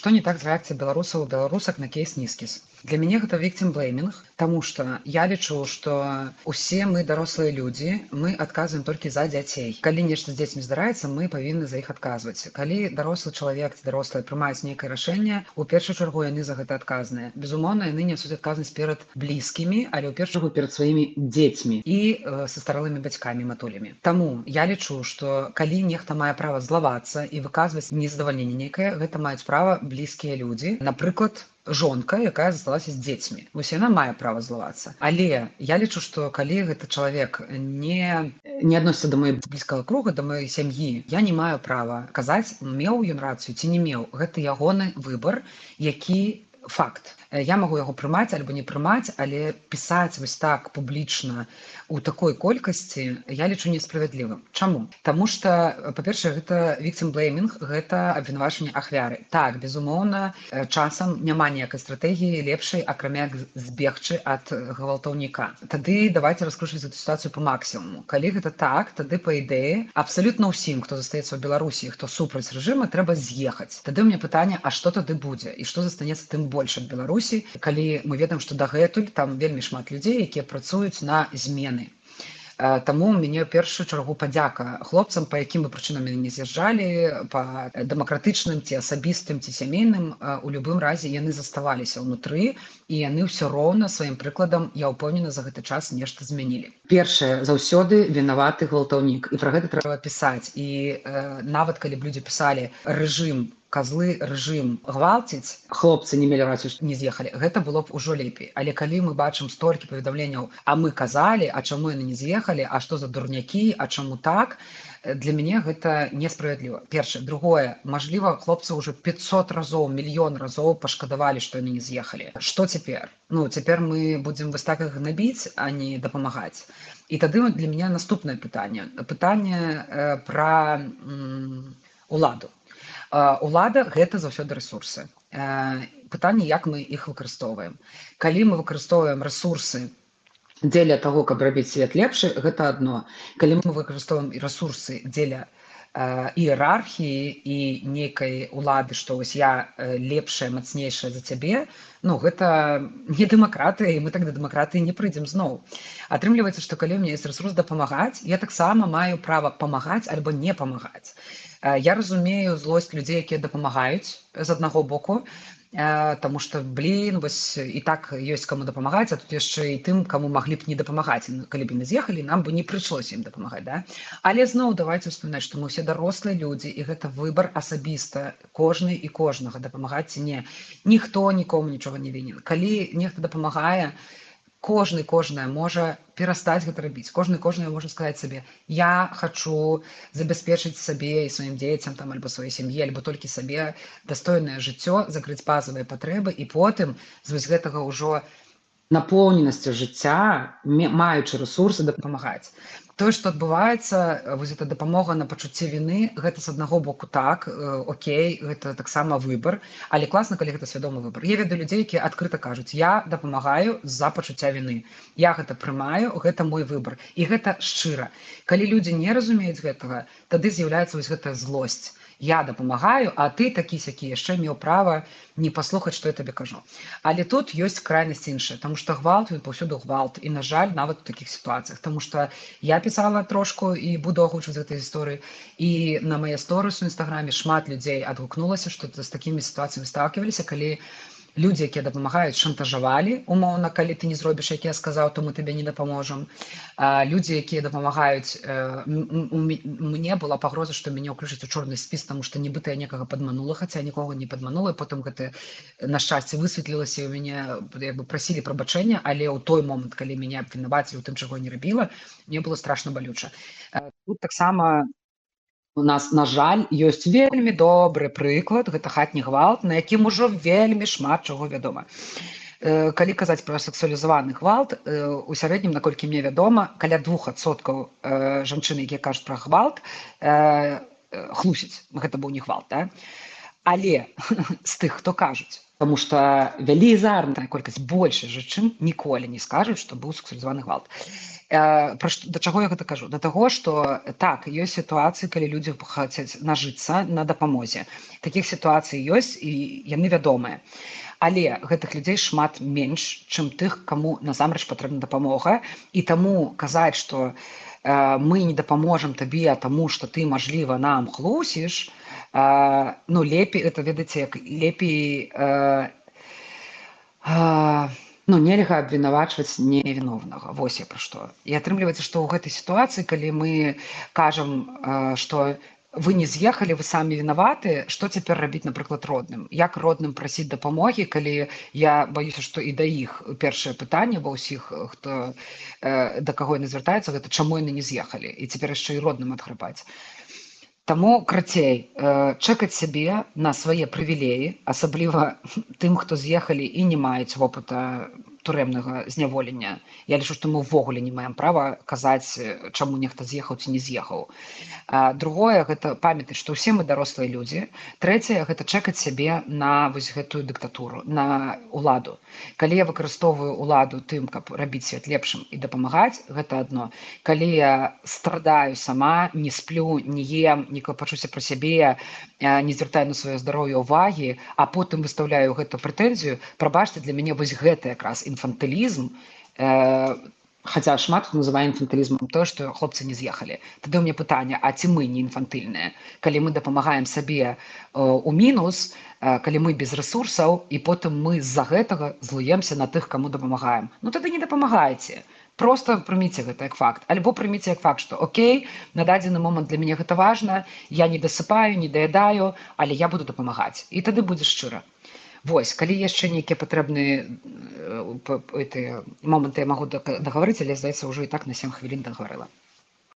што не так з рэакцыяй беларусаў беларусак на кейс нізкіс для мяне гэта вікцем блеймінг Таму што я лічу што усе мы дарослыя людзі мы адказваем толькі за дзяцей калі нешта з дзецьмі здараецца мы павінны за іх адказваць калі дарослы чалавек дарослыя прымаюць нейкае рашэнне у першую чаргу яны за гэта адказныя безумоўна яны нясуць адказнасць перад блізкімі але ў першую чаргу перад сваімі дзецьмі і э, са старалымі бацькамі матулямі Таму я лічу што калі нехта мае права злавацца і выказваць незадавальненне нейкае гэта маюць права блізкія людзі напрыклад жонка якая засталася з дзецьмі. Вось яна мае права злавацца. Але я лічу што калі гэты чалавек не не адносіцца да моей блізкага круга да маёй сям'і я не маю права казаць меў ён рацыю ці не меў. Гэта ягоны выбар які факт. Я магу яго прымаць альбо не прымаць але пісаць вось так публічна у такой колькасці я лічу несправядлівым. Чаму? Таму что па-першае гэта вікцем блейминг гэта абвінавачанне ахвяры. Так безумоўна часам няма ніякай стратэгіі лепшай акрамя збегчы ад гвалтаўніка. Тады давайте раскручваць эту сітуацыю по максімуму. Калі гэта так тады па ідэі абсалютна ўсім хто застаецца ў беларусі хто супраць рэжыма трэба з'ехаць. Тады мне пытанне А что тады будзе? І што застанецца тым больш ад беларусі калі мы ведаем што дагэтуль там вельмі шмат людзей якія працуюць на змены. Таму у мяне першую чаргу падзяка хлопцам па якім бы прычынам мяне не з'язджалі па дэмакратычным ці асабістым ці сямейным у любым разе яны заставаліся ўнутры і яны ўсё роўна сваім прыкладам я ўпэўнена за гэты час нешта змянілі. Першае заўсёды вінаваты гвалтаўнік і пра гэта трэба пісаць. І э, нават калі б людзі пісалі рэжым козлы рэжым гвалціць хлопцы не мелі рацыю не з'ехалі гэта было б ужо лепей. Але калі мы бачым столькі паведамленняў а мы казалі а чаму яны не з'ехалі а што за дурнякі а чаму так для мяне гэта несправядліва. Першае. Другое. Мажліва хлопцы ўжо 500 разоў мільён разоў пашкадавалі што яны не з'ехалі. Что цяпер? Ну цяпер мы будзем вось так іх набіць а не дапамагаць. І тады для меня наступнае пытанне. Пытанне э, пра уладу Улада гэта заўсёды рэсурсы. Пытанне, як мы іх выкарыстоўваем. Калі мы выкарыстоўваем рэсурсы дзеля таго, каб рабіць свет лепшы, гэта адно. Калі мы выкарыстоўваем і рэсурсы дзеля іерархіі і нейкай улады, што вось я лепшая, мацнейшая за цябе, ну гэта не дэмакратыя і мы так да дэмакратыі не прыйдзем зноў. Атрымліваецца, што калі мне есть рэсурс дапамагаць, я таксама маю права памагаць альбо не памагаць. Я разумею злосць людзей, якія дапамагаюць з аднаго боку, Таму што блин вось і так ёсць каму дапамагаць, а тут яшчэ і тым, каму маглі б не дапамагаць. калі б не з'ехалі, нам бы не прыйшлося ім дапамагаць. Да? Але зноў давайте успамінаць, што мы ўсе дарослыя людзі і гэта выбар асабіста кожны і кожнага дапамагаць ці не. Ніхто нікому нічога не вінен. Калі нехта дапамагае, кожны кожная можа перастаць гэта рабіць кожны кожная можа сказаць сабе я хочу забяспечыць сабе і сваім дзецям там альбо сваёй сям'і альбо толькі сабе дастойнае жыццё закрыць базавыя патрэбы і потым з вось гэтага ўжо напоўненасцю жыцця маючы рэсурсы дапамагаць тое што адбываецца вось эта дапамога на пачуцці віны гэта з аднаго боку так Окей гэта таксама выбар але класна калі гэта свядомы выбар. Я ведаю людзей якія адкрыта кажуць я дапамагаю з-за пачуцця віны я гэта прымаю гэта мой выбар і гэта шчыра. Калі людзі не разумеюць гэтага тады з'яўляецца вось гэтая злосць я дапамагаю а ты такі сякі яшчэ меў права не паслухаць што я табе кажу але тут ёсць крайнасць іншая тому что гвалт він паўсюду гвалт і на жаль нават у таких сітуацыях тому что я пісала трошку і буду агучваць гэтай гісторыі і на мае сторыс у нстаграме шмат людзей адгукнулася што з такімі сітуацыямі сталкиваліся калі я людзі якія дапамагаюць шантажавалі умоўна калі ты не зробіш як я сказаў то мы табе не дапаможам людзі якія дапамагаюць э, мне была пагроза што мяне ўключыць у чорны спіс тому што нібыта я некага падманула хаця нікога не падманула потым гэты на шчасце высветлілася у мяне як бы прасілі прабачэння але ў той момант калі мяне абвінаваці у тым чаго не рабіла мне было страшно балюча тут таксама у нас на жаль ёсць вельмі добры прыклад гэта хатні гвалт на якім ужо вельмі шмат чаго вядома э, калі казаць пра сексуалізаваны гвалт э, у сярэднім наколькі мне вядома каля двухсоткаў э, жанчыны якія кажуць пра гвалт хлусіць гэта быў не гвалт да? але з тых хто кажуць Таму што велізарная колькасць большай жанчын ніколі не скажуць, што быў сексуалізаваны гвалт. Э, пра што, да чаго я гэта кажу? Да таго што так ёсць сітуацыі калі людзі хацяць нажыцца на дапамозе такіх сітуацый ёсць і яны вядомыя. Але гэтых людзей шмат менш чым тых каму насамрэч патрэбна дапамога. І таму казаць што э, мы не дапаможам табе таму што ты мажліва нам хлусіш э, ну лепей это ведаце як лепей э, э, ну нельга абвінавачваць невіновнага вось я пра што і атрымліваецца што ў гэтай сітуацыі калі мы кажам што вы не з'ехалі вы самі вінаваты што цяпер рабіць напрыклад родным? Як родным прасіць дапамогі калі я баюся што і да іх першае пытанне ва ўсіх хто э, да каго яны звяртаюцца гэта чаму яны не з'ехалі і цяпер яшчэ і родным адгрыбаць Таму крацей чакаць сябе на свае прывілеі, асабліва тым, хто з'ехалі і не маюць вопыта турэмнага зняволення. Я лічу што мы ўвогуле не маем права казаць чаму нехта з'ехаў ці не з'ехаў. Другое гэта памятаць што ўсе мы дарослыя людзі. Трэцяе гэта чакаць сябе на вось гэтую дыктатуру на уладу калі я выкарыстоўваю уладу тым каб рабіць свет лепшым і дапамагаць гэта адно. Калі я страдаю сама не сплю не ем не пачуся пра сябе не звяртаю на сваё здароўе ўвагі а потым выстаўляю гэту прэтэнзію прабачце для мяне вось гэта якраз інфантылізм э, хаця шмат называе інфантылізмам тое што хлопцы не з'ехалі тады ў мне пытанне а ці мы не інфантыльныя калі мы дапамагаем сабе э, у мінус э, калі мы без рэсурсаў і потым мы з-за гэтага злуемся на тых каму дапамагаем ну тады не дапамагаеце просто прыміце гэта як факт. Альбо прыміце як факт што Окей на дадзены момант для мяне гэта важна я не дасыпаю не даядаю але я буду дапамагаць і тады будзе шчыра Вось калі яшчэ нейкія патрэбныя моманты я магу дагаварыць але здаецца ўжо і так на сем хвілін дагаварыла